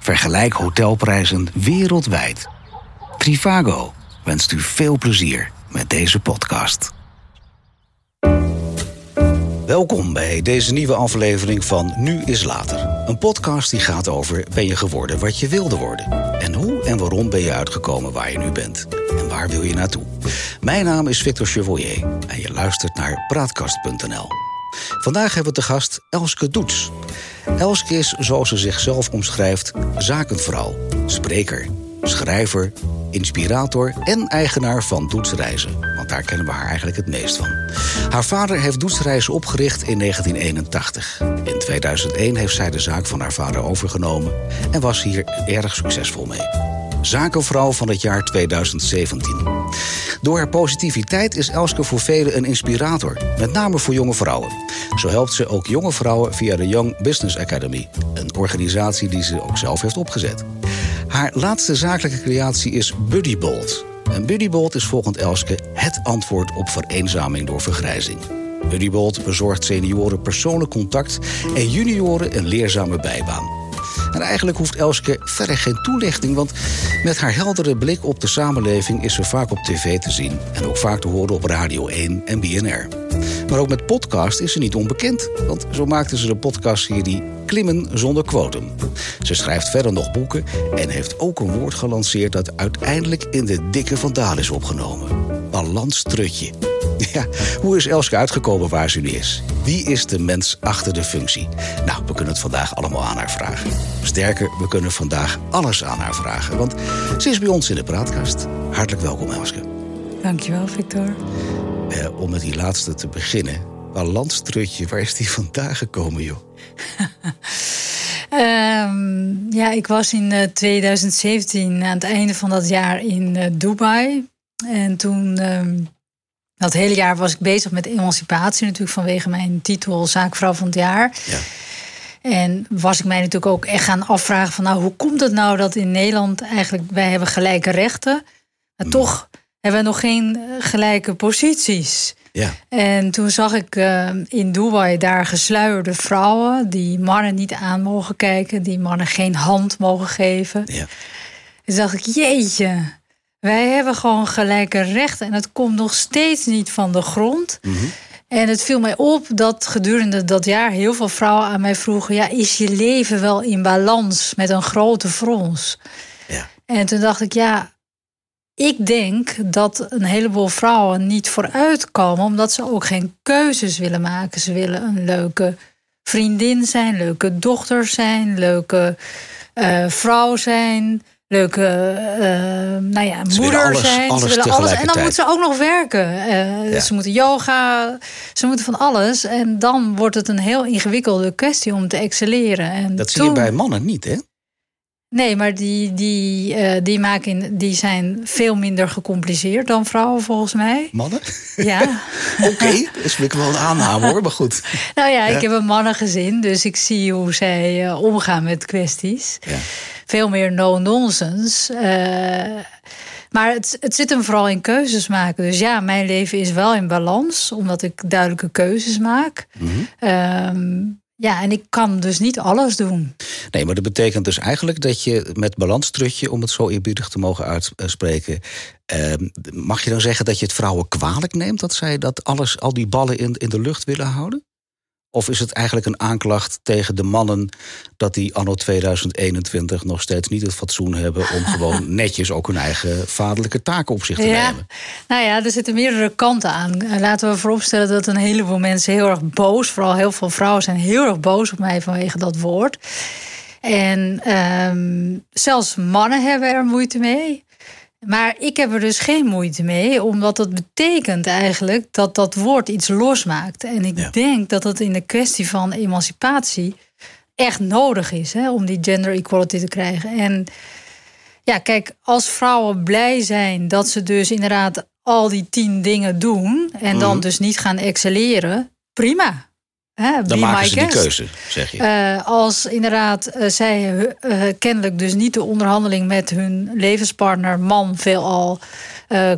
Vergelijk hotelprijzen wereldwijd. Trivago wenst u veel plezier met deze podcast. Welkom bij deze nieuwe aflevering van Nu is Later. Een podcast die gaat over ben je geworden wat je wilde worden? En hoe en waarom ben je uitgekomen waar je nu bent? En waar wil je naartoe? Mijn naam is Victor Chevalier en je luistert naar Praatkast.nl. Vandaag hebben we te gast Elske Doets. Elske is, zoals ze zichzelf omschrijft, zakenvrouw, spreker, schrijver, inspirator en eigenaar van Doetsreizen. Want daar kennen we haar eigenlijk het meest van. Haar vader heeft Doetsreizen opgericht in 1981. In 2001 heeft zij de zaak van haar vader overgenomen en was hier erg succesvol mee. Zakenvrouw van het jaar 2017. Door haar positiviteit is Elske voor velen een inspirator, met name voor jonge vrouwen. Zo helpt ze ook jonge vrouwen via de Young Business Academy, een organisatie die ze ook zelf heeft opgezet. Haar laatste zakelijke creatie is Buddybolt. En Buddybolt is volgens Elske het antwoord op vereenzaming door vergrijzing. Buddybolt bezorgt senioren persoonlijk contact en junioren een leerzame bijbaan. En eigenlijk hoeft Elske verder geen toelichting, want met haar heldere blik op de samenleving is ze vaak op tv te zien en ook vaak te horen op Radio 1 en BNR. Maar ook met podcast is ze niet onbekend, want zo maakte ze de podcastserie Klimmen zonder quotum. Ze schrijft verder nog boeken en heeft ook een woord gelanceerd dat uiteindelijk in de dikke vandaal is opgenomen: balanstrutje. Ja, hoe is Elske uitgekomen waar ze nu is? Wie is de mens achter de functie? Nou, we kunnen het vandaag allemaal aan haar vragen. Sterker, we kunnen vandaag alles aan haar vragen, want ze is bij ons in de praatkast. Hartelijk welkom, Elske. Dankjewel, Victor. Eh, om met die laatste te beginnen. Balanstrutje, waar is die vandaan gekomen, joh? um, ja, ik was in 2017 aan het einde van dat jaar in uh, Dubai. En toen... Um, dat hele jaar was ik bezig met emancipatie, natuurlijk vanwege mijn titel Zaakvrouw van het jaar. Ja. En was ik mij natuurlijk ook echt gaan afvragen van nou, hoe komt het nou dat in Nederland eigenlijk wij hebben gelijke rechten, maar mm. toch hebben we nog geen eh, gelijke posities. Ja. En toen zag ik uh, in Dubai daar gesluierde vrouwen die mannen niet aan mogen kijken, die mannen geen hand mogen geven. Ja. Toen dacht ik, jeetje, wij hebben gewoon gelijke rechten en het komt nog steeds niet van de grond. Mhm. En het viel mij op dat gedurende dat jaar heel veel vrouwen aan mij vroegen: ja, is je leven wel in balans met een grote frons? Ja. En toen dacht ik, ja, ik denk dat een heleboel vrouwen niet vooruitkomen omdat ze ook geen keuzes willen maken. Ze willen een leuke vriendin zijn, leuke dochter zijn, leuke uh, vrouw zijn leuke uh, nou ja, moeder alles, zijn. Alles ze willen alles. En dan moeten ze ook nog werken. Uh, Ze moeten yoga, ze moeten van alles. En dan wordt het een heel ingewikkelde kwestie om te excelleren. En dat zie je bij mannen niet, hè? Nee, maar die, die, uh, die, maken, die zijn veel minder gecompliceerd dan vrouwen, volgens mij. Mannen? Ja. Oké, okay, dat is wel een aanname hoor, maar goed. Nou ja, ik heb een mannengezin, dus ik zie hoe zij uh, omgaan met kwesties. Ja. Veel meer no-nonsense. Uh, maar het, het zit hem vooral in keuzes maken. Dus ja, mijn leven is wel in balans, omdat ik duidelijke keuzes maak. Mm -hmm. Ja, en ik kan dus niet alles doen. Nee, maar dat betekent dus eigenlijk dat je met balanstrutje, om het zo eerbiedig te mogen uitspreken, eh, mag je dan zeggen dat je het vrouwen kwalijk neemt dat zij dat alles, al die ballen in, in de lucht willen houden? Of is het eigenlijk een aanklacht tegen de mannen dat die anno 2021 nog steeds niet het fatsoen hebben om gewoon netjes ook hun eigen vaderlijke taken op zich te ja. nemen? Nou ja, er zitten meerdere kanten aan. Laten we vooropstellen dat een heleboel mensen heel erg boos, vooral heel veel vrouwen zijn heel erg boos op mij vanwege dat woord. En um, zelfs mannen hebben er moeite mee. Maar ik heb er dus geen moeite mee, omdat dat betekent eigenlijk dat dat woord iets losmaakt. En ik denk dat dat in de kwestie van emancipatie echt nodig is hè, om die gender equality te krijgen. En ja, kijk, als vrouwen blij zijn dat ze dus inderdaad al die tien dingen doen en dan mhm. dus niet gaan excelleren, prima. Hè, dan maken ze die keuze, zeg je. Uh, als inderdaad uh, zij uh, kennelijk dus niet de onderhandeling met hun levenspartner, man, veelal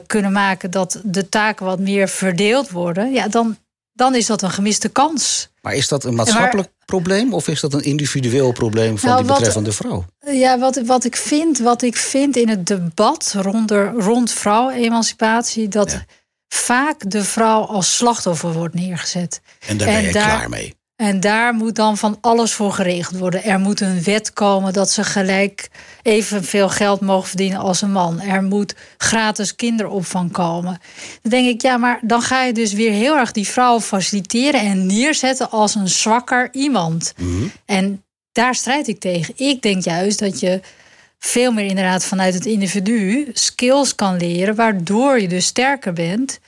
kunnen maken dat de taken wat meer verdeeld worden, ja, dan, dan is dat een gemiste kans. Maar is dat een maatschappelijk probleem of is dat een individueel probleem van nou, die betreffende vrouw? Ja, wat, wat, ik vind, wat ik vind in het debat rond, rond vrouwemancipatie, dat vaak de vrouw als slachtoffer wordt neergezet. En daar ben je klaar mee. En daar moet dan van alles voor geregeld worden. Er moet een wet komen dat ze gelijk evenveel geld mogen verdienen als een man. Er moet gratis kinderopvang komen. Dan denk ik, ja, maar dan ga je dus weer heel erg die vrouw faciliteren en neerzetten als een zwakker iemand. Mhm. En daar strijd ik tegen. Ik denk juist dat je veel meer inderdaad vanuit het individu skills kan leren, waardoor je dus sterker bent.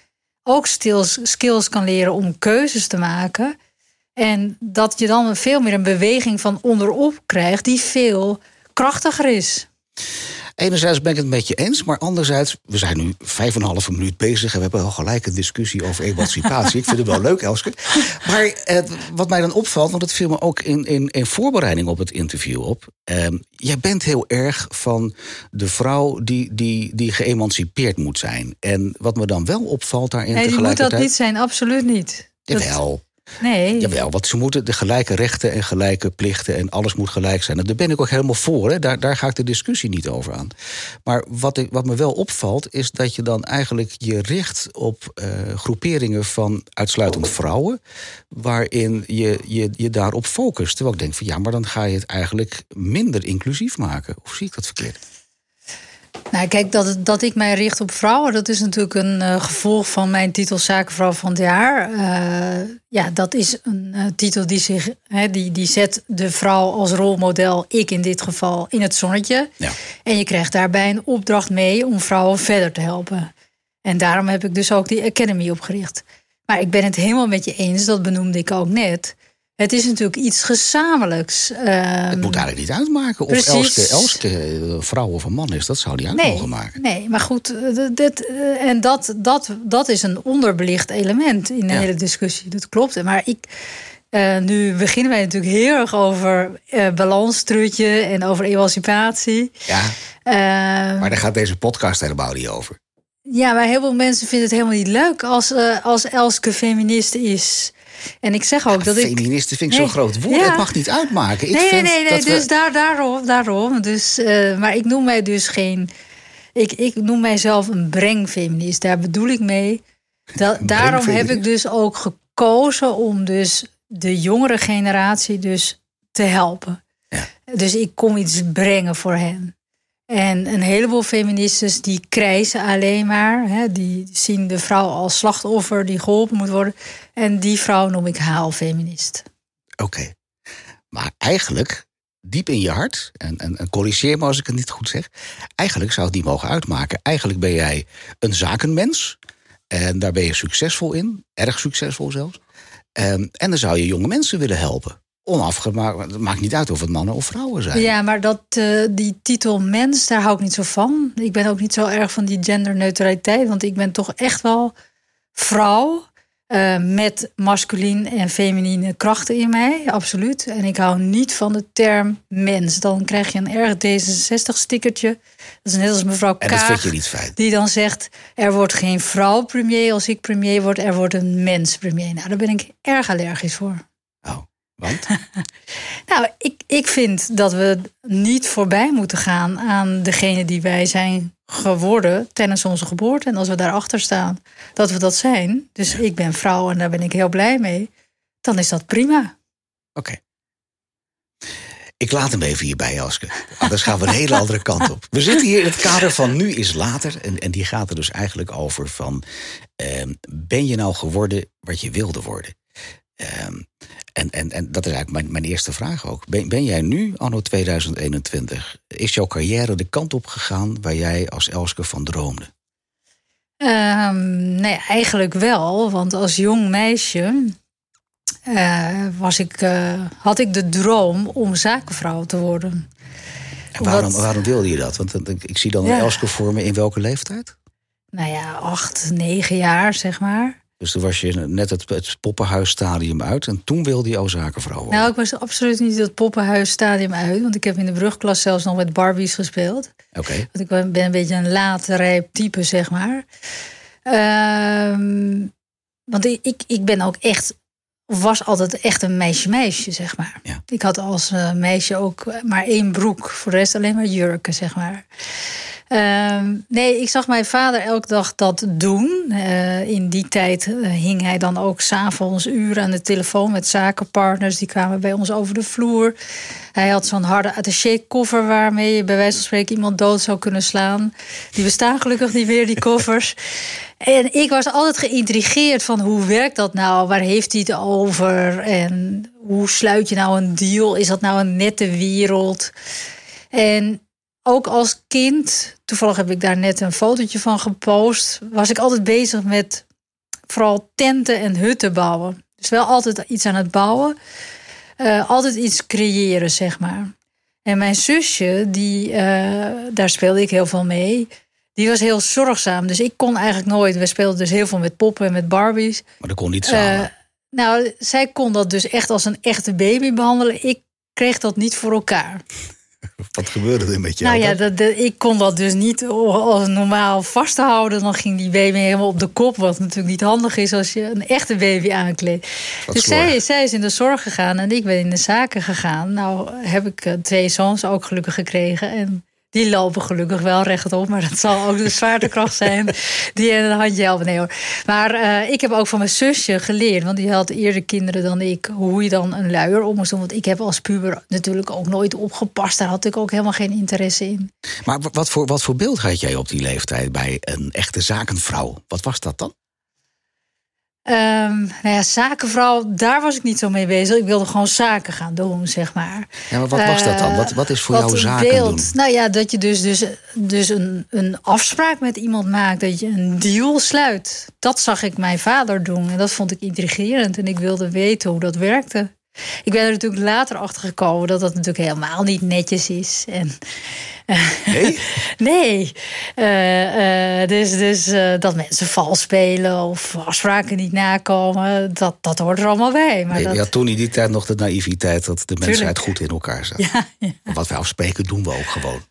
Ook skills, skills kan leren om keuzes te maken. En dat je dan veel meer een beweging van onderop krijgt die veel krachtiger is. Enerzijds ben ik het met je eens, maar anderzijds, we zijn nu vijf en een halve minuut bezig en we hebben al gelijk een discussie over emancipatie. ik vind het wel leuk, Elske. Maar eh, wat mij dan opvalt, want het viel me ook in, in, in voorbereiding op het interview op. Eh, jij bent heel erg van de vrouw die, die, die geëmancipeerd moet zijn. En wat me dan wel opvalt daarin nee, tegelijkertijd... moet dat niet zijn, absoluut niet. Jawel. Nee. Jawel, want ze moeten de gelijke rechten en gelijke plichten en alles moet gelijk zijn. En daar ben ik ook helemaal voor. Hè. Daar, daar ga ik de discussie niet over aan. Maar wat, ik, wat me wel opvalt, is dat je dan eigenlijk je richt op uh, groeperingen van uitsluitend vrouwen. Waarin je, je je daarop focust. Terwijl ik denk van ja, maar dan ga je het eigenlijk minder inclusief maken. Of zie ik dat verkeerd? Nou, kijk, dat, dat ik mij richt op vrouwen, dat is natuurlijk een uh, gevolg van mijn titel Zakenvrouw van het jaar. Uh, ja, dat is een uh, titel die, zich, hè, die, die zet de vrouw als rolmodel, ik in dit geval, in het zonnetje. Ja. En je krijgt daarbij een opdracht mee om vrouwen verder te helpen. En daarom heb ik dus ook die Academy opgericht. Maar ik ben het helemaal met je eens, dat benoemde ik ook net. Het is natuurlijk iets gezamenlijks. het ehm, moet eigenlijk niet uitmaken of Elske, Elske vrouw of een man is. Dat zou die uit mogen maken. Nee, maar goed. Eh, dit, eh, en dat, dat, dat is een onderbelicht element in de hele discussie. Dat klopt. Maar ik, uh, nu beginnen wij natuurlijk heel erg over uh, balanstrutje en over emancipatie. Ja, uh, maar daar gaat deze podcast helemaal niet over. Ja, maar heel veel mensen vinden het helemaal niet leuk als, als Elske feminist is. En ik zeg ook dat ik. Feministen vind ik zo'n groot woord. Het mag niet uitmaken. Ik nee, vind nee, nee. dus daar, daarom. daarom. Dus, uh, maar ik noem mij dus geen. Ik, ik noem mijzelf een brengfeminist. Daar bedoel ik mee. Daarom heb ik dus ook gekozen om dus de jongere generatie dus te helpen. Ja. Dus ik kom iets brengen voor hen. En een heleboel feministes die krijzen alleen maar. Hè, die zien de vrouw als slachtoffer die geholpen moet worden. En die vrouw noem ik haalfeminist. Oké. Maar eigenlijk, diep in je hart, en, en, en, corrigeer me als ik het niet goed zeg. Eigenlijk zou het mogen uitmaken. Eigenlijk ben jij een zakenmens. En daar ben je succesvol in. Erg succesvol zelfs. En, en dan zou je jonge mensen willen helpen onafgemaakt. Het maakt niet uit of het mannen of vrouwen zijn. Ja, maar dat, uh, die titel mens, daar hou ik niet zo van. Ik ben ook niet zo erg van die genderneutraliteit. Want ik ben toch echt wel vrouw. Uh, met masculien en feminine krachten in mij, absoluut. En ik hou niet van de term mens. Dan krijg je een erg D66-stickertje. Dat is net als mevrouw Kaag. En dat vind je niet fijn. Die dan zegt, er wordt geen vrouw premier als ik premier word. Er wordt een mens premier. Nou, daar ben ik erg allergisch voor. Oh. Want? nou, ik, ik vind dat we niet voorbij moeten gaan aan degene die wij zijn geworden tijdens onze geboorte. En als we daarachter staan dat we dat zijn, dus ik ben vrouw en daar ben ik heel blij mee, dan is dat prima. Oké. Ik laat hem even hierbij, Aske. Anders gaan we een hele andere kant op. We zitten hier in het kader van Nu is Later. En, en die gaat er dus eigenlijk over van... Eh, ben je nou geworden wat je wilde worden? Ehm, en, en, en dat is eigenlijk mijn, mijn eerste vraag ook. Ben, ben jij nu, anno 2021, is jouw carrière de kant op gegaan waar jij als Elske van droomde? Um, nee, eigenlijk wel. Want als jong meisje uh, was ik, uh, had ik de droom om zakenvrouw te worden. En waarom, waarom wilde je dat? Want ik zie dan ja. Elske voor me in welke leeftijd? Nou ja, acht, negen jaar, zeg maar. Dus toen was je net het, het poppenhuisstadium uit. En toen wilde je al zakenvrouw worden. Nou, ik was absoluut niet het poppenhuisstadium uit. Want ik heb in de brugklas zelfs nog met Barbies gespeeld. Oké. Want ik ben een beetje een late rijp type, zeg maar. Um, want ik, ik, ik ben ook echt was altijd echt een meisje-meisje, zeg maar. Ja. Ik had als uh, meisje ook maar één broek. Voor de rest alleen maar jurken, zeg maar. Ehm, nee, ik zag mijn vader elke dag dat doen. Uh, in die tijd uh, hing hij dan ook s'avonds uren aan de telefoon met zakenpartners. Die kwamen bij ons over de vloer. Hij had zo'n harde attaché-koffer waarmee je bij wijze van spreken iemand dood zou kunnen slaan. Die bestaan gelukkig niet meer, die koffers. En ik was altijd geïntrigeerd van hoe werkt dat nou? Waar heeft hij het over? En hoe sluit je nou een deal? Is dat nou een nette wereld? En ook als kind, toevallig heb ik daar net een fotootje van gepost, was ik altijd bezig met vooral tenten en hutten bouwen. Dus wel altijd iets aan het bouwen. Uh, altijd iets creëren, zeg maar. En mijn zusje, die, uh, daar speelde ik heel veel mee. Die was heel zorgzaam. Dus ik kon eigenlijk nooit. We speelden dus heel veel met poppen en met Barbies. Maar dat kon niet samen. Uh, nou, zij kon dat dus echt als een echte baby behandelen. Ik kreeg dat niet voor elkaar. Wat gebeurde er met jou? Nou ja, dat, dat, ik kon dat dus niet als normaal vasthouden. Dan ging die baby helemaal op de kop. Wat natuurlijk niet handig is als je een echte baby aankleedt. Dus zij, zij, is in de zorg gegaan en ik ben in de zaken gegaan. Nou heb ik twee zoons ook gelukkig gekregen. En die lopen gelukkig wel rechtop. Maar dat zal ook de zwaartekracht zijn die een handje helpen. Nee hoor. Maar uh, ik heb ook van mijn zusje geleerd. Want die had eerder kinderen dan ik. Hoe je dan een luier op moest doen. Want ik heb als puber natuurlijk ook nooit opgepast. Daar had ik ook helemaal geen interesse in. Maar wat voor, wat voor beeld had jij op die leeftijd bij een echte zakenvrouw? Wat was dat dan? Um, nou ja, zakenvrouw, daar was ik niet zo mee bezig. Ik wilde gewoon zaken gaan doen, zeg maar. Ja, maar wat was dat dan? Wat, wat is voor jou zaken beeld, doen? Nou ja, dat je dus, dus, dus een, een afspraak met iemand maakt. Dat je een deal sluit. Dat zag ik mijn vader doen. En dat vond ik intrigerend. En ik wilde weten hoe dat werkte. Ik ben er natuurlijk later achter gekomen dat dat natuurlijk helemaal niet netjes is. En, nee? nee. Uh, uh, dus dus uh, dat mensen vals spelen of afspraken niet nakomen, dat, dat hoort er allemaal bij. Maar nee, dat... Je had toen in die tijd nog de naïviteit dat de mensheid goed in elkaar zat. Ja, ja. Wat wij afspreken doen we ook gewoon.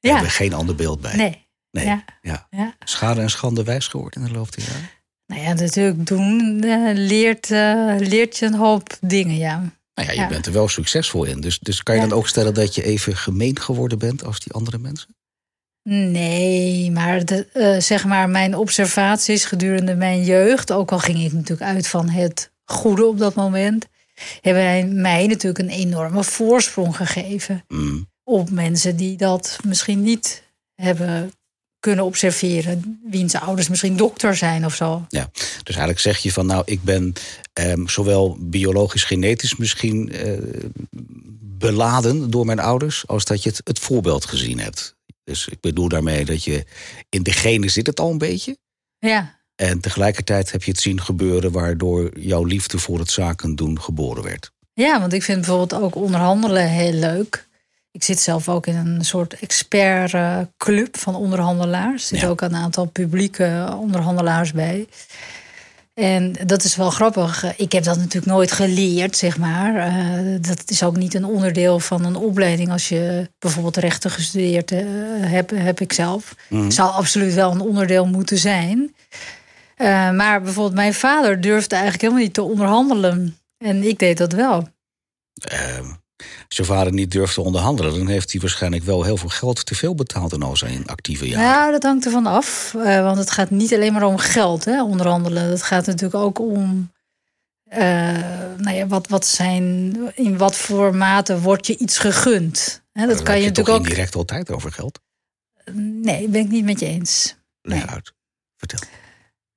Ja. hebben we geen ander beeld bij. Nee. Nee. Ja. Ja. Ja. Schade en schande wijs geworden in de loop der jaren? Nou ja, natuurlijk doen eh, leert, eh, leert je een hoop dingen, ja. Nou ja, je Ja. bent er wel succesvol in. Dus, dus kan je Ja. dan ook stellen dat je even gemeen geworden bent als die andere mensen? Nee, maar de, eh, zeg maar mijn observaties gedurende mijn jeugd, ook al ging ik natuurlijk uit van het goede op dat moment, hebben mij natuurlijk een enorme voorsprong gegeven Mm. op mensen die dat misschien niet hebben kunnen observeren, wiens ouders misschien dokter zijn of zo. Ja, dus eigenlijk zeg je van nou, ik ben ehm, zowel biologisch, genetisch misschien eh, beladen door mijn ouders, als dat je het, het voorbeeld gezien hebt. Dus ik bedoel daarmee dat je in de genen zit het al een beetje. Ja, En tegelijkertijd heb je het zien gebeuren waardoor jouw liefde voor het zaken doen geboren werd. Ja, want ik vind bijvoorbeeld ook onderhandelen heel leuk. Ik zit zelf ook in een soort expertclub van onderhandelaars. Er zitten Ja. ook een aantal publieke onderhandelaars bij. En dat is wel grappig. Ik heb dat natuurlijk nooit geleerd, zeg maar. Eh, dat is ook niet een onderdeel van een opleiding. Als je bijvoorbeeld rechten gestudeerd eh, hebt, heb ik zelf. Mhm. Zou absoluut wel een onderdeel moeten zijn. Eh, maar bijvoorbeeld mijn vader durfde eigenlijk helemaal niet te onderhandelen. En ik deed dat wel. Ehm, vader niet durft te onderhandelen, dan heeft hij waarschijnlijk wel heel veel geld te veel betaald in al zijn actieve jaren. Ja, dat hangt ervan af. Eh, want het gaat niet alleen maar om geld, hè, onderhandelen. Het gaat natuurlijk ook om. eh, nou ja, wat, wat zijn, in wat voor mate wordt je iets gegund? Hè, dat kan je natuurlijk ook. indirect altijd over geld. Nee, ben ik niet met je eens. Leg Nee. uit. Vertel.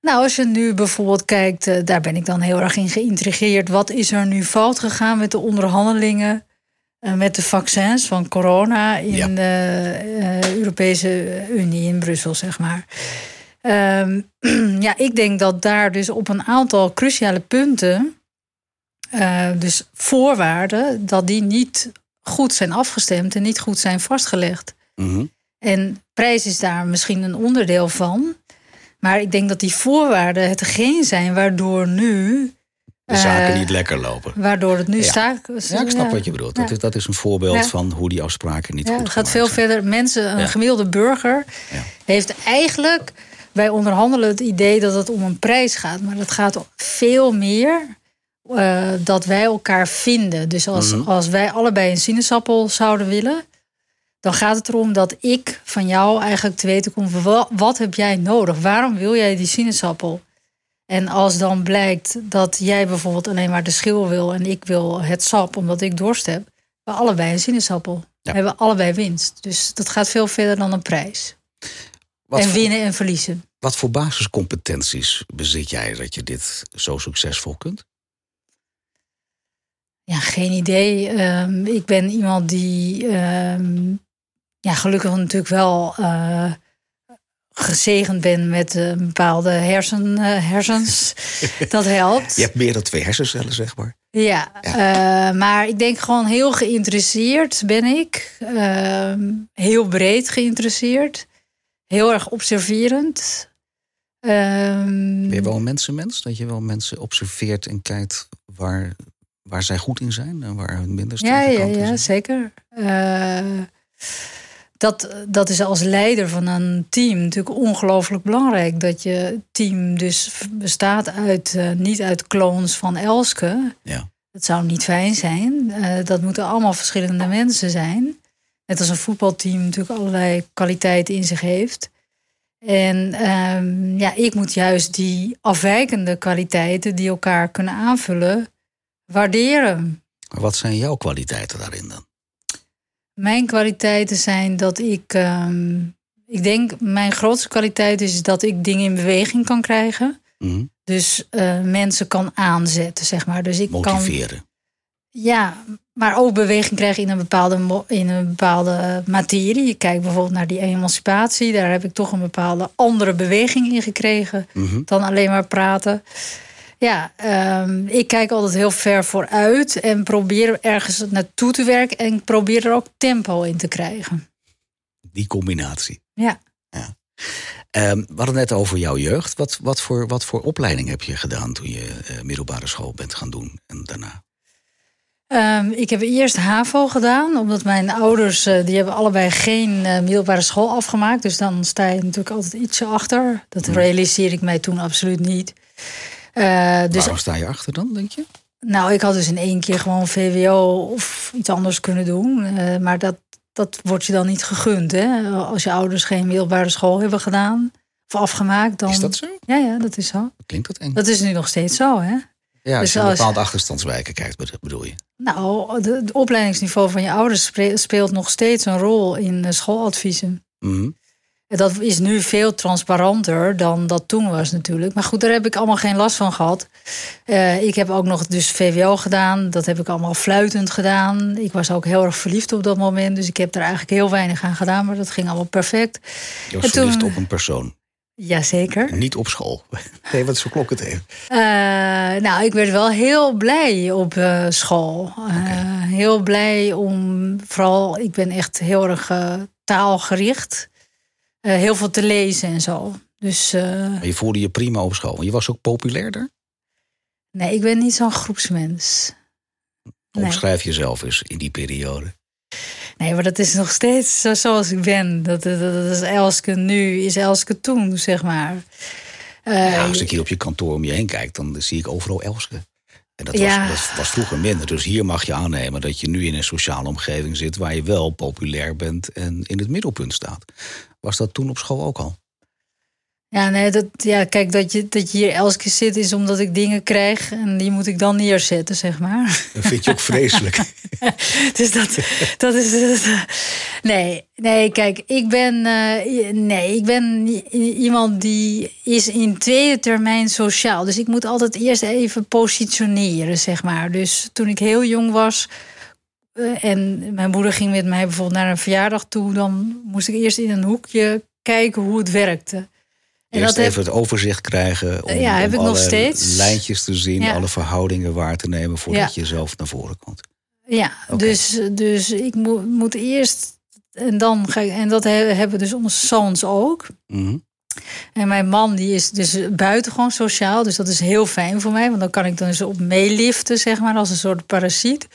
Nou, als je nu bijvoorbeeld kijkt, eh, daar ben ik dan heel erg in geïntrigeerd. Wat is er nu fout gegaan met de onderhandelingen met de vaccins van corona in Ja. de eh, Europese Unie in Brussel, zeg maar? Ehm, ja, ik denk dat daar dus op een aantal cruciale punten, eh, dus voorwaarden, dat die niet goed zijn afgestemd en niet goed zijn vastgelegd. Mhm. En prijs is daar misschien een onderdeel van. Maar ik denk dat die voorwaarden hetgeen zijn waardoor nu. De zaken eh, niet lekker lopen. Waardoor het nu Ja. staat. Ja, ik snap wat je bedoelt. Dat, is, dat is een voorbeeld van hoe die afspraken niet Ja, goed het gaat veel zijn. verder. Mensen, een gemiddelde burger, heeft eigenlijk bij onderhandelen het idee dat het om een prijs gaat. Maar dat gaat veel meer eh, dat wij elkaar vinden. Dus als, Mhm. als wij allebei een sinaasappel zouden willen, dan gaat het erom dat ik van jou eigenlijk te weten kom: wat, wat heb jij nodig? Waarom wil jij die sinaasappel? En als dan blijkt dat jij bijvoorbeeld alleen maar de schil wil en ik wil het sap omdat ik dorst heb, we allebei een sinaasappel. Ja. We hebben allebei winst. Dus dat gaat veel verder dan een prijs. Wat, en voor, winnen en verliezen. wat voor basiscompetenties bezit jij dat je dit zo succesvol kunt? Ja, geen idee. Ehm, ik ben iemand die ehm, ja, gelukkig natuurlijk wel eh, gezegend ben met eh, bepaalde hersen, eh, hersens. dat helpt. Je hebt meer dan twee hersencellen, zeg maar. Ja, eh, maar ik denk gewoon heel geïnteresseerd ben ik. Ehm, heel breed geïnteresseerd. Heel erg observerend. Ehm, Ben je wel een mensenmens? Dat je wel mensen observeert en kijkt waar, waar zij goed in zijn en waar hun minder ja, sterke ja, kanten ja, zijn? zeker. Dat, dat is als leider van een team natuurlijk ongelooflijk belangrijk. Dat je team dus bestaat uit, eh, niet uit clones van Elske. Ja. Dat zou niet fijn zijn. Eh, dat moeten allemaal verschillende mensen zijn. Net als een voetbalteam natuurlijk allerlei kwaliteiten in zich heeft. En ehm, ja, ik moet juist die afwijkende kwaliteiten die elkaar kunnen aanvullen, waarderen. Maar wat zijn jouw kwaliteiten daarin dan? Mijn kwaliteiten zijn dat ik. ehm, ik denk, mijn grootste kwaliteit is dat ik dingen in beweging kan krijgen. Mhm. Dus eh, mensen kan aanzetten, zeg maar. Dus ik kan. Motiveren. Ja, maar ook beweging krijgen in een bepaalde, in een bepaalde materie. Je kijkt bijvoorbeeld naar die emancipatie. Daar heb ik toch een bepaalde andere beweging in gekregen Mhm. dan alleen maar praten. Ja, ehm, ik kijk altijd heel ver vooruit en probeer ergens naartoe te werken. En probeer er ook tempo in te krijgen. Die combinatie. Ja. Ehm, we hadden net over jouw jeugd. Wat, wat, voor, wat voor opleiding heb je gedaan toen je eh, middelbare school bent gaan doen en daarna? Ehm, ik heb eerst HAVO gedaan, omdat mijn ouders eh, die hebben allebei geen eh, middelbare school afgemaakt. Dus dan sta je natuurlijk altijd ietsje achter. Dat realiseer ik mij toen absoluut niet. Eh, dus Waarom sta je achter dan, denk je? nou, ik had dus in één keer gewoon VWO of iets anders kunnen doen. Eh, maar dat, dat wordt je dan niet gegund. Hè? Als je ouders geen middelbare school hebben gedaan of afgemaakt, dan. Is dat zo? Ja, ja, dat is zo. Klinkt dat eng? Dat is nu nog steeds zo, hè? ja, als dus je als- bepaalde achterstandswijken kijkt, bedo- bedoel je? Nou, het opleidingsniveau van je ouders speelt nog steeds een rol in eh, schooladviezen. En Dat is nu veel transparanter dan dat toen was natuurlijk. Maar goed, daar heb ik allemaal geen last van gehad. Eh, ik heb ook nog dus VWO gedaan. Dat heb ik allemaal fluitend gedaan. Ik was ook heel erg verliefd op dat moment. Dus ik heb er eigenlijk heel weinig aan gedaan. Maar dat ging allemaal perfect. Je was En toen- verliefd op een persoon. Jazeker. Niet op school. Nee, wat is voor klok het even? Eh, nou, ik werd wel heel blij op eh, school. Heel blij om, vooral, ik ben echt heel erg taalgericht. Eh, heel veel te lezen en zo. Dus eh, je voelde je prima op school. Je was ook populair daar? nee, ik ben niet zo'n groepsmens. Nee. Omschrijf jezelf eens in die periode. Nee, maar dat is nog steeds zo, zoals ik ben. Dat, dat, dat is Elske nu, is Elske toen, zeg maar. Eh, Ja, als ik hier op je kantoor om je heen kijk, dan zie ik overal Elske. En dat, Ja. was, dat was vroeger minder. Dus hier mag je aannemen dat je nu in een sociale omgeving zit... waar je wel populair bent en in het middelpunt staat. Was dat toen op school ook al? Ja, nee, dat, ja, kijk, dat je, dat je hier Elske zit is omdat ik dingen krijg en die moet ik dan neerzetten, zeg maar. Dat vind je ook vreselijk. dus dat, dat is. Nee, nee, kijk, ik ben, eh, nee, ik ben iemand die is in tweede termijn sociaal. Dus ik moet altijd eerst even positioneren, zeg maar. Dus toen ik heel jong was. eh, en mijn moeder ging met mij bijvoorbeeld naar een verjaardag toe, dan moest ik eerst in een hoekje kijken hoe het werkte. Eerst heb- even het overzicht krijgen om, Ja, heb om ik nog alle steeds. lijntjes te zien, Ja. alle verhoudingen waar te nemen voordat Ja. je zelf naar voren komt. Ja, dus, dus ik moet, moet eerst. En dan ga ik. En dat he- hebben dus onze zoons ook. Mhm. En mijn man die is dus buitengewoon sociaal. Dus dat is heel fijn voor mij. Want dan kan ik dan dus op meeliften, zeg maar, als een soort parasiet.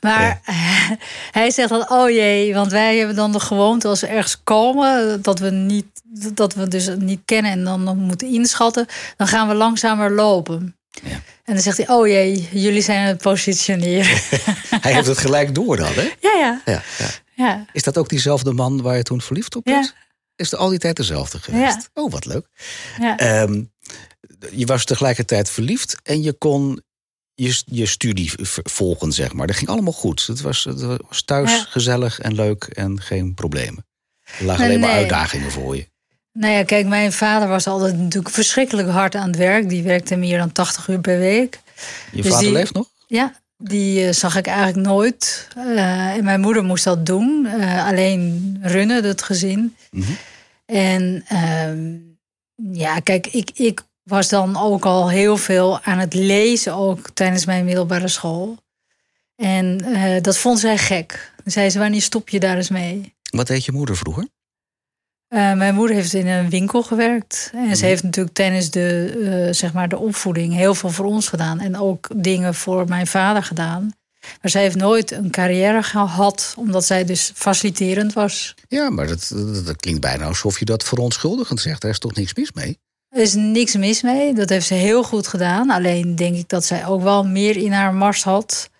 Maar hij zegt dan, oh jee, want wij hebben dan de gewoonte als we ergens komen, dat we niet, dat we dus niet kennen en dan, dan moeten inschatten, dan gaan we langzamer lopen. Ja. En dan zegt hij, oh jee, jullie zijn aan het positioneren. hij heeft het gelijk door dan, hè? Ja, ja. ja, ja. ja. Is dat ook diezelfde man waar je toen verliefd op was? Ja. Is al die tijd dezelfde geweest? Oh, wat leuk. ja. Ehm, je was tegelijkertijd verliefd en je kon je, je studie volgen, zeg maar. Dat ging allemaal goed. Het was, het was thuis Ja. gezellig en leuk en geen problemen. Er lagen Nee, alleen maar nee. uitdagingen voor je. Nou ja, kijk, mijn vader was altijd natuurlijk verschrikkelijk hard aan het werk. Die werkte meer dan 80 uur per week. Je Dus vader die- leeft nog? Ja, die eh, zag ik eigenlijk nooit. Eh, en mijn moeder moest dat doen. Eh, alleen runnen, het gezin. Mhm. En ehm, ja, kijk, ik, ik was dan ook al heel veel aan het lezen, ook tijdens mijn middelbare school. En eh, dat vond zij gek. Dan zei ze, wanneer stop je daar eens mee? Wat deed je moeder vroeger? Eh, mijn moeder heeft in een winkel gewerkt. En ze Mhm. heeft natuurlijk tijdens de, eh, zeg maar de opvoeding heel veel voor ons gedaan. En ook dingen voor mijn vader gedaan. Maar zij heeft nooit een carrière gehad, omdat zij dus faciliterend was. Ja, maar dat, dat, dat klinkt bijna alsof je dat verontschuldigend zegt. Daar is toch niks mis mee? Er is niks mis mee. Dat heeft ze heel goed gedaan. Alleen denk ik dat zij ook wel meer in haar mars had.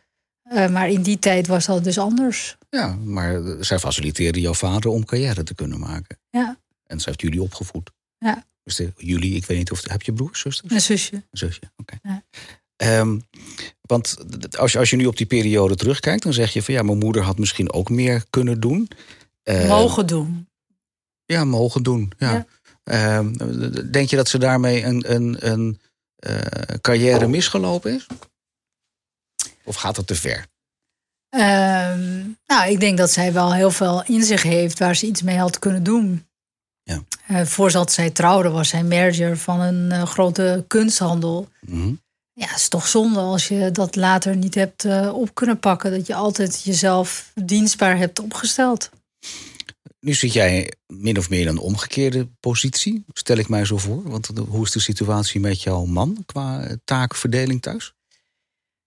Eh, maar in die tijd was dat dus anders. Ja, maar zij faciliteerde jouw vader om carrière te kunnen maken. Ja, En ze heeft jullie opgevoed. Ja. Dus de, jullie, ik weet niet of... Heb je broers, zusters? een zusje. Een zusje, oké. Ja. Ehm, want als je, als je nu op die periode terugkijkt, dan zeg je van ja, mijn moeder had misschien ook meer kunnen doen. Eh, Mogen doen. Ja, mogen doen. Ja. Ja. Ehm, denk je dat ze daarmee een, een, een eh, carrière misgelopen is? Of gaat het te ver? Ehm, nou, ik denk dat zij wel heel veel in zich heeft waar ze iets mee had kunnen doen. Ja. Eh, voordat zij trouwde was zij manager van een eh, grote kunsthandel. Mhm. Ja, het is toch zonde als je dat later niet hebt eh, op kunnen pakken. Dat je altijd jezelf dienstbaar hebt opgesteld. Nu zit jij min of meer in een omgekeerde positie, stel ik mij zo voor. Want hoe is de situatie met jouw man qua taakverdeling thuis?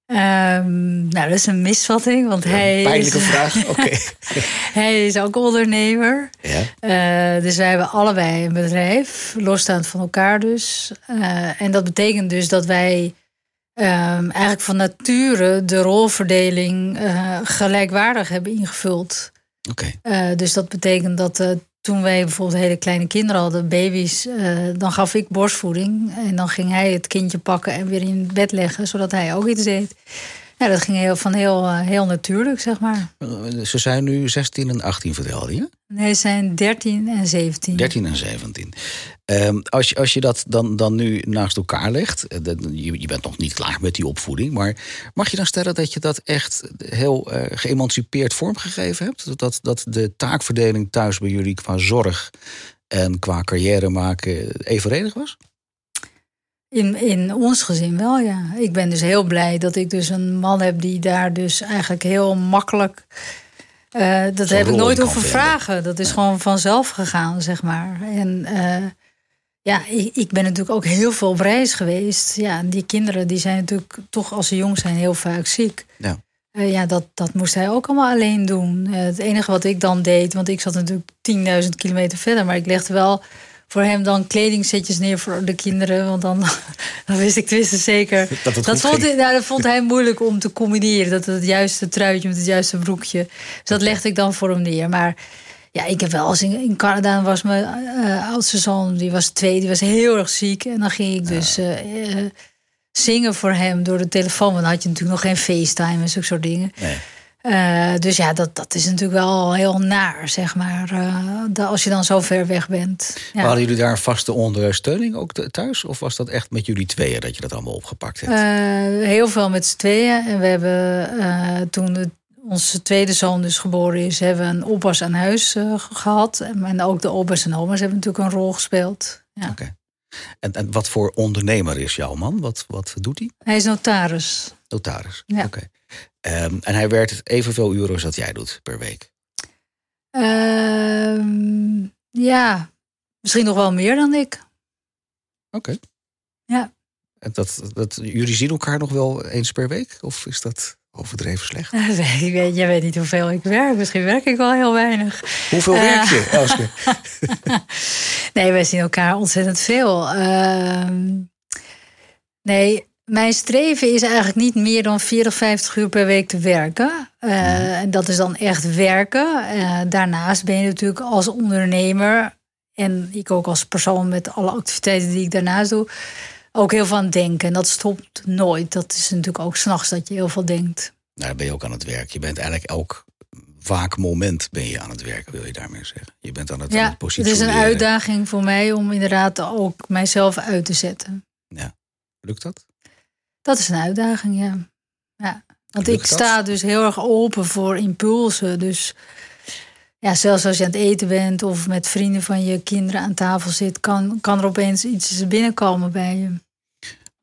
Ehm, nou, dat is een misvatting, want hij is, Pijnlijke vraag. Oké. hij is ook ondernemer. ja. Eh, dus wij hebben allebei een bedrijf, losstaand van elkaar dus. Eh, en dat betekent dus dat wij ehm, eigenlijk van nature de rolverdeling eh, gelijkwaardig hebben ingevuld. Oké. Eh, dus dat betekent dat eh, toen wij bijvoorbeeld hele kleine kinderen hadden, baby's, dan gaf ik borstvoeding. En dan ging hij het kindje pakken en weer in bed leggen, zodat hij ook iets deed. Ja, dat ging heel, van heel, eh, heel natuurlijk, zeg maar. Eh, Ze zijn nu 16 en 18, vertelde je? Nee, ze zijn 13 en 17. 13 en 17. Ehm, als, je, als je dat dan, dan nu naast elkaar legt, eh, dat- je, je bent nog niet klaar met die opvoeding, maar mag je dan stellen dat je dat echt heel geëmancipeerd vormgegeven hebt? Dat, dat de taakverdeling thuis bij jullie qua zorg en qua carrière maken evenredig was? In, in ons gezin wel, ja. Ik ben dus heel blij dat ik dus een man heb die daar dus eigenlijk heel makkelijk. eh, dat Zo'n heb ik nooit hoeven vragen. Dat is gewoon vanzelf gegaan, zeg maar. En eh, ja, ik, ik ben natuurlijk ook heel veel op reis geweest. Ja, die kinderen die zijn natuurlijk toch als ze jong zijn heel vaak ziek. Ja. Eh, ja, dat, dat moest hij ook allemaal alleen doen. Het enige wat ik dan deed, want ik zat natuurlijk 10.000 kilometer verder, maar ik legde wel voor hem dan kledingsetjes neer voor de kinderen. Want dan, dan wist ik tenminste zeker. Dat het dat, vond hij, nou, dat vond hij moeilijk om te combineren. Dat het juiste truitje met het juiste broekje. Dus dat legde ik dan voor hem neer. Maar ja, ik heb wel in, in Canada was mijn eh, oudste zoon, die was twee, die was heel erg ziek. En dan ging ik dus eh, eh, zingen voor hem door de telefoon. Want dan had je natuurlijk nog geen FaceTime en zulke soort dingen. Nee. Eh, dus ja, dat, dat is natuurlijk wel heel naar, zeg maar. eh, als je dan zo ver weg bent. Ja. Maar Hadden jullie daar een vaste ondersteuning ook th- thuis? Of was dat echt met jullie tweeën dat je dat allemaal opgepakt hebt? Eh, heel veel met z'n tweeën. En we hebben toen de, onze tweede zoon dus geboren is, hebben we een oppas aan huis eh, gehad. En, en ook de opa's en oma's hebben natuurlijk een rol gespeeld. Ja. Oké. En, en wat voor ondernemer is jouw man? Wat, wat doet hij? Hij is notaris. Notaris. Ja. Oké. Ehm, en hij werkt evenveel uren als dat jij doet per week. Ehm, ja, misschien nog wel meer dan ik. Oké. Ja. En dat, dat, jullie zien elkaar nog wel eens per week? Of is dat overdreven slecht? Ik weet, jij weet niet hoeveel ik werk. Misschien werk ik wel heel weinig. Hoeveel Eh. werk je, Elske? Nee, wij zien elkaar ontzettend veel. Ehm, nee, Mijn streven is eigenlijk niet meer dan 40, 50 uur per week te werken. Uh, En dat is dan echt werken. Uh, daarnaast ben je natuurlijk als ondernemer en ik ook als persoon met alle activiteiten die ik daarnaast doe, ook heel veel aan het denken. En dat stopt nooit. Dat is natuurlijk ook s'nachts dat je heel veel denkt. Nou, dan ben je ook aan het werk. Je bent eigenlijk elk vaak moment ben je aan het werken, wil je daarmee zeggen. Je bent aan het, ja, aan het. Het is een uitdaging voor mij om inderdaad ook mijzelf uit te zetten. Ja, lukt dat? Dat is een uitdaging, ja. ja. Want ik sta dus heel erg open voor impulsen. Dus ja, zelfs als je aan het eten bent of met vrienden van je kinderen aan tafel zit, kan, kan er opeens iets binnenkomen bij je.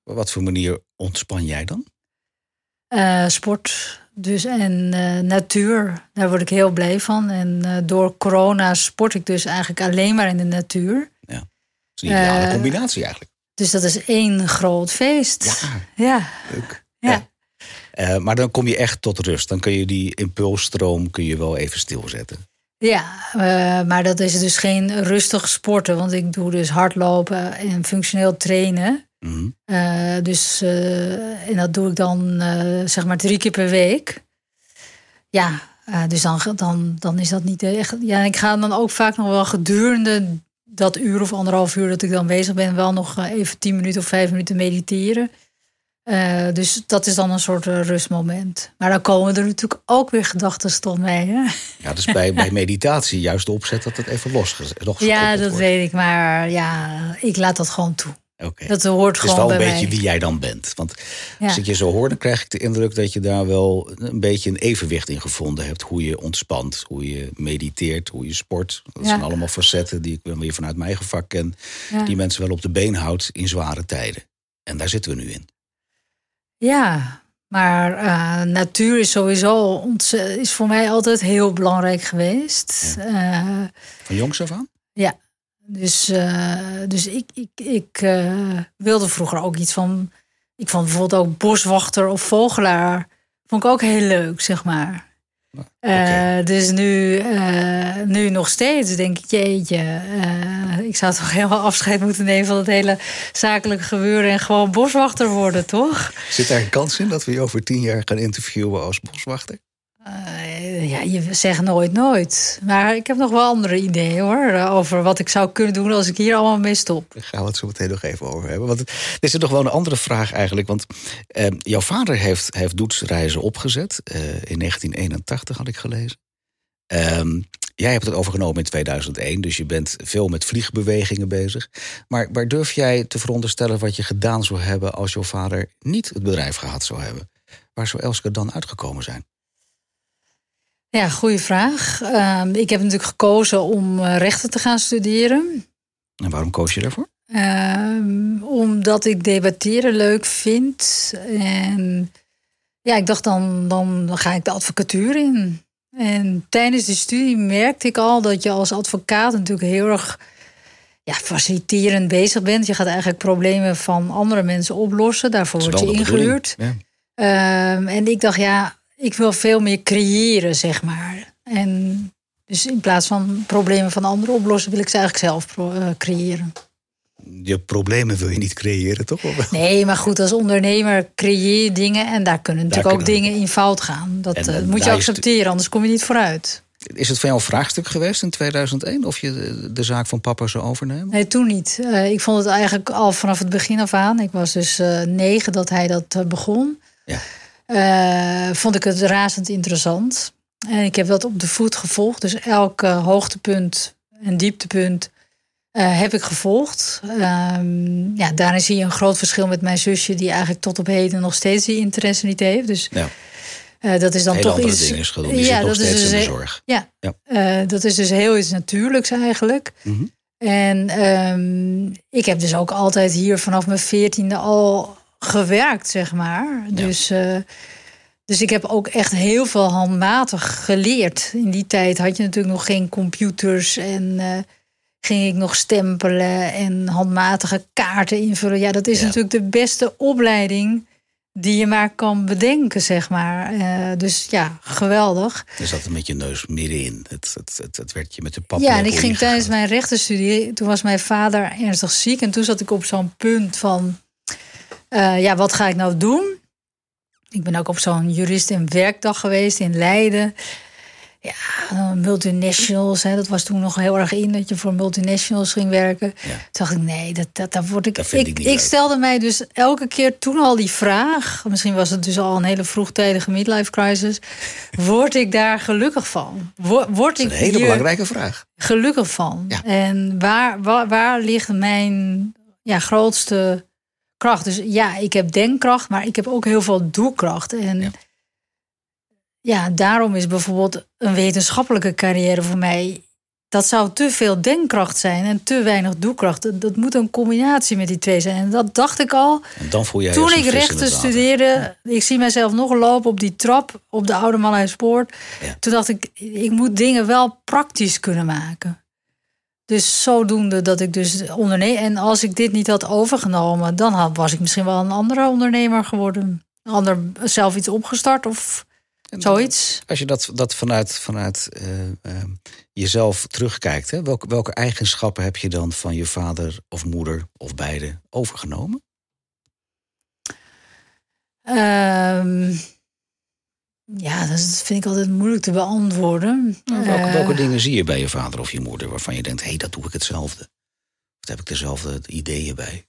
Op wat voor manier ontspan jij dan? Uh, sport. Dus en uh, natuur, daar word ik heel blij van. En uh, door corona sport ik dus eigenlijk alleen maar in de natuur. Ja, dat is een ideale combinatie eigenlijk. Dus dat is één groot feest. Ja, ja. leuk. Ja. ja. maar dan kom je echt tot rust. Dan kun je die impulsstroom kun je wel even stilzetten. Ja, uh, maar dat is dus geen rustig sporten. Want ik doe dus hardlopen en functioneel trainen. Mm -hmm. uh, dus, en dat doe ik dan zeg maar drie keer per week. Ja, dus dan, dan, dan is dat niet echt. Ja, ik ga dan ook vaak nog wel gedurende dat uur of anderhalf uur dat ik dan bezig ben, wel nog even tien minuten of vijf minuten mediteren. Uh, dus dat is dan een soort uh, rustmoment. Maar dan komen er natuurlijk ook weer gedachten tot mij. Hè? Ja, dus bij, bij meditatie juist de opzet dat het even los Ja, dat wordt. weet ik. Maar ja, ik laat dat gewoon toe. Okay. Dat hoort het is gewoon wel een bij beetje mij. wie jij dan bent. Want Ja. als ik je zo hoor, dan krijg ik de indruk dat je daar wel een beetje een evenwicht in gevonden hebt. Hoe je ontspant, hoe je mediteert, hoe je sport. Dat Ja. zijn allemaal facetten die ik wel weer vanuit mijn eigen vak ken. Ja. Die mensen wel op de been houdt in zware tijden. En daar zitten we nu in. Ja, maar eh, natuur is sowieso is voor mij altijd heel belangrijk geweest. Eh, Van jongs af aan? ja, dus, eh, dus ik, ik, ik eh, wilde vroeger ook iets van. Ik vond bijvoorbeeld ook boswachter of vogelaar. Vond ik ook heel leuk, zeg maar. Eh, dus nu, nu nog steeds denk ik, jeetje, ik zou toch helemaal afscheid moeten nemen van het hele zakelijke gebeuren en gewoon boswachter worden, toch? Zit daar een kans in dat we je over tien jaar gaan interviewen als boswachter? Eh, ja, je zegt nooit nooit. Maar ik heb nog wel andere ideeën hoor, eh, over wat ik zou kunnen doen als ik hier allemaal mee stop. Daar gaan we het zo meteen nog even over hebben. Want er is nog wel een andere vraag eigenlijk. Want eh, jouw vader heeft, heeft doetsreizen opgezet. eh, in 1981 had ik gelezen. Ehm, jij hebt het overgenomen in 2001, dus je bent veel met vliegbewegingen bezig. Maar, maar durf jij te veronderstellen wat je gedaan zou hebben als jouw vader niet het bedrijf gehad zou hebben? Waar zou Elske dan uitgekomen zijn? Ja, goede vraag. Ehm, ik heb natuurlijk gekozen om eh, rechten te gaan studeren. En waarom koos je daarvoor? Ehm, omdat ik debatteren leuk vind. En ja, ik dacht dan, dan ga ik de advocatuur in. En tijdens de studie merkte ik al dat je als advocaat natuurlijk heel erg ja, faciliterend bezig bent. Je gaat eigenlijk problemen van andere mensen oplossen. Daarvoor word je ingehuurd. Ja. Ehm, en ik dacht, ja, ik wil veel meer creëren, zeg maar. En dus in plaats van problemen van anderen oplossen, wil ik ze eigenlijk zelf eh, creëren. Je problemen wil je niet creëren, toch? Nee, maar goed, als ondernemer creëer je dingen en daar kunnen natuurlijk ook kunnen- dingen in fout gaan. Dat En, eh, moet je accepteren, anders kom je niet vooruit. Is het van jou een vraagstuk geweest in 2001 of je de, de zaak van papa zou overnemen? Nee, toen niet. Eh, ik vond het eigenlijk al vanaf het begin af aan. Ik was dus eh, negen dat hij dat begon. Ja. Eh, vond ik het razend interessant. En ik heb dat op de voet gevolgd. Dus elk eh, hoogtepunt en dieptepunt eh, heb ik gevolgd. Ehm, ja, daarin zie je een groot verschil met mijn zusje... die eigenlijk tot op heden nog steeds die interesse niet heeft. Dus Ja. dat is dan Hele toch iets... dingen is gedaan. Die zit nog dat is dus in de he- zorg. Ja, Ja. dat is dus heel iets natuurlijks eigenlijk. Mhm. En ehm, ik heb dus ook altijd hier vanaf mijn veertiende al gewerkt, zeg maar. Dus, eh, dus ik heb ook echt heel veel handmatig geleerd. In die tijd had je natuurlijk nog geen computers en eh, ging ik nog stempelen en handmatige kaarten invullen. Ja, dat is Ja. natuurlijk de beste opleiding die je maar kan bedenken, zeg maar. Eh, dus ja, geweldig. Er zat een beetje neus middenin. Het, het, het, het werd je met de pap. Ja, en ik ging tijdens mijn rechtenstudie, toen was mijn vader ernstig ziek. En toen zat ik op zo'n punt van, Eh, ja, wat ga ik nou doen? Ik ben ook op zo'n jurist- en werkdag geweest in Leiden. Ja, multinationals, hè, dat was toen nog heel erg in dat je voor multinationals ging werken. Toen dacht ik, nee, dat, dat, dat word ik. Dat ik, ik ik, niet stelde mij dus elke keer toen al die vraag. Misschien was het dus al een hele vroegtijdige midlife crisis. Word ik daar gelukkig van? Word, word Dat ik is een hele belangrijke vraag. gelukkig van? Ja. En waar, waar, waar ligt mijn ja, grootste kracht? Dus ja, ik heb denkkracht, maar ik heb ook heel veel doelkracht. En Ja. ja, daarom is bijvoorbeeld een wetenschappelijke carrière voor mij. Dat zou te veel denkkracht zijn en te weinig doelkracht. Dat, dat moet een combinatie met die twee zijn. En dat dacht ik al En dan voel je toen ik rechten studeerde. Ik zie mezelf nog lopen op die trap op de Oude Malijspoort. Ja. Toen dacht ik, ik moet dingen wel praktisch kunnen maken. Dus zodoende dat ik dus onderneem. En als ik dit niet had overgenomen, dan had, was ik misschien wel een andere ondernemer geworden. Een ander zelf iets opgestart of zoiets. Als je dat, dat vanuit, vanuit eh, eh, jezelf terugkijkt, hè, welke, welke eigenschappen heb je dan van je vader of moeder of beide overgenomen? Ehm, ja, dat vind ik altijd moeilijk te beantwoorden. Nou, welke, Eh, welke dingen zie je bij je vader of je moeder waarvan je denkt, hé, hey, dat doe ik hetzelfde? Of daar heb ik dezelfde ideeën bij?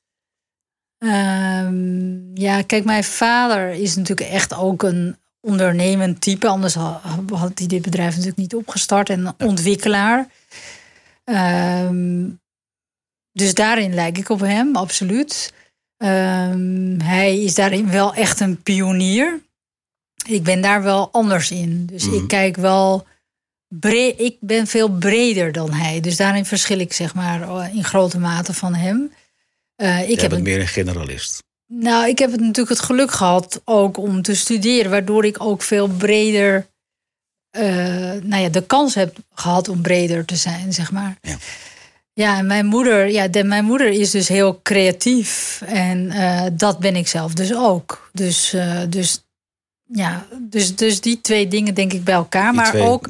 Ehm, ja, kijk, mijn vader is natuurlijk echt ook een ondernemend type. Anders ha- had hij dit bedrijf natuurlijk niet opgestart. En een ontwikkelaar. Ehm, dus daarin lijk ik op hem, absoluut. Ehm, hij is daarin wel echt een pionier. Ik ben daar wel anders in. Dus Mhm. ik kijk wel... ik ben veel breder dan hij. Dus daarin verschil ik zeg maar in grote mate van hem. Eh, ik Je heb meer een generalist. nou, ik heb het natuurlijk het geluk gehad ook om te studeren, waardoor ik ook veel breder, eh, nou ja, de kans heb gehad om breder te zijn, zeg maar. Ja. Ja, en mijn moeder, ja, de, mijn moeder is dus heel creatief en eh, dat ben ik zelf dus ook. Dus, dus ja, dus, dus die twee dingen denk ik bij elkaar, Die maar twee- ook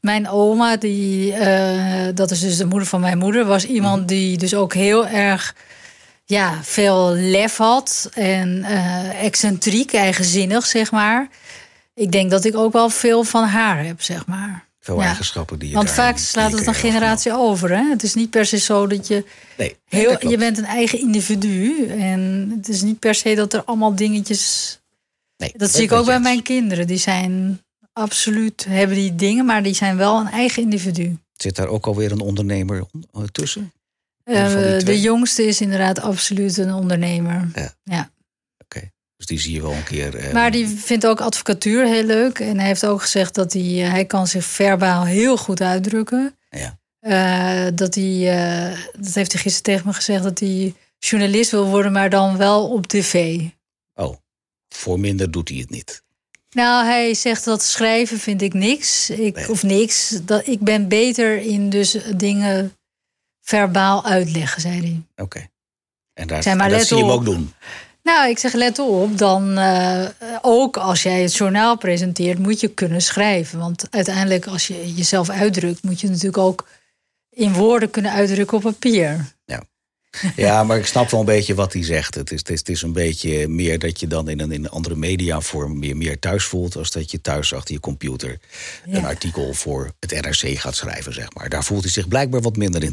mijn oma, die, eh, dat is dus de moeder van mijn moeder, was iemand Mhm. die dus ook heel erg ja, veel lef had en eh, excentriek, eigenzinnig, zeg maar. Ik denk dat ik ook wel veel van haar heb, zeg maar. Veel Ja. eigenschappen die je Want vaak slaat het een generatie over. Hè? Het is niet per se zo dat je Nee, heel, dat je bent een eigen individu en het is niet per se dat er allemaal dingetjes. Nee, Dat zie ik ook bij mijn kinderen. Die zijn absoluut hebben die dingen, maar die zijn wel een eigen individu. Zit daar ook alweer een ondernemer tussen? Eh, de jongste is inderdaad absoluut een ondernemer. Ja. ja. Dus die zie je wel een keer. eh, Maar die vindt ook advocatuur heel leuk. En hij heeft ook gezegd dat hij, eh, hij kan zich verbaal heel goed uitdrukken. Ja. Dat hij, dat heeft hij gisteren tegen me gezegd, dat hij journalist wil worden, maar dan wel op tv. Oh, voor minder doet hij het niet. Nou, hij zegt dat schrijven vind ik niks. Ik, Nee. Of niks. Dat, ik ben beter in dus dingen verbaal uitleggen, zei hij. Oké. En daar, maar, en dat zie je hem ook doen. Nou, ik zeg let op, dan eh, ook als jij het journaal presenteert, moet je kunnen schrijven. Want uiteindelijk, als je jezelf uitdrukt, moet je natuurlijk ook in woorden kunnen uitdrukken op papier. Ja, maar ik snap wel een beetje wat hij zegt. Het is, het is, het is een beetje meer dat je dan in een, in een andere mediavorm meer, meer thuis voelt. als dat je thuis achter je computer Ja. een artikel voor het NRC gaat schrijven, zeg maar. Daar voelt hij zich blijkbaar wat minder in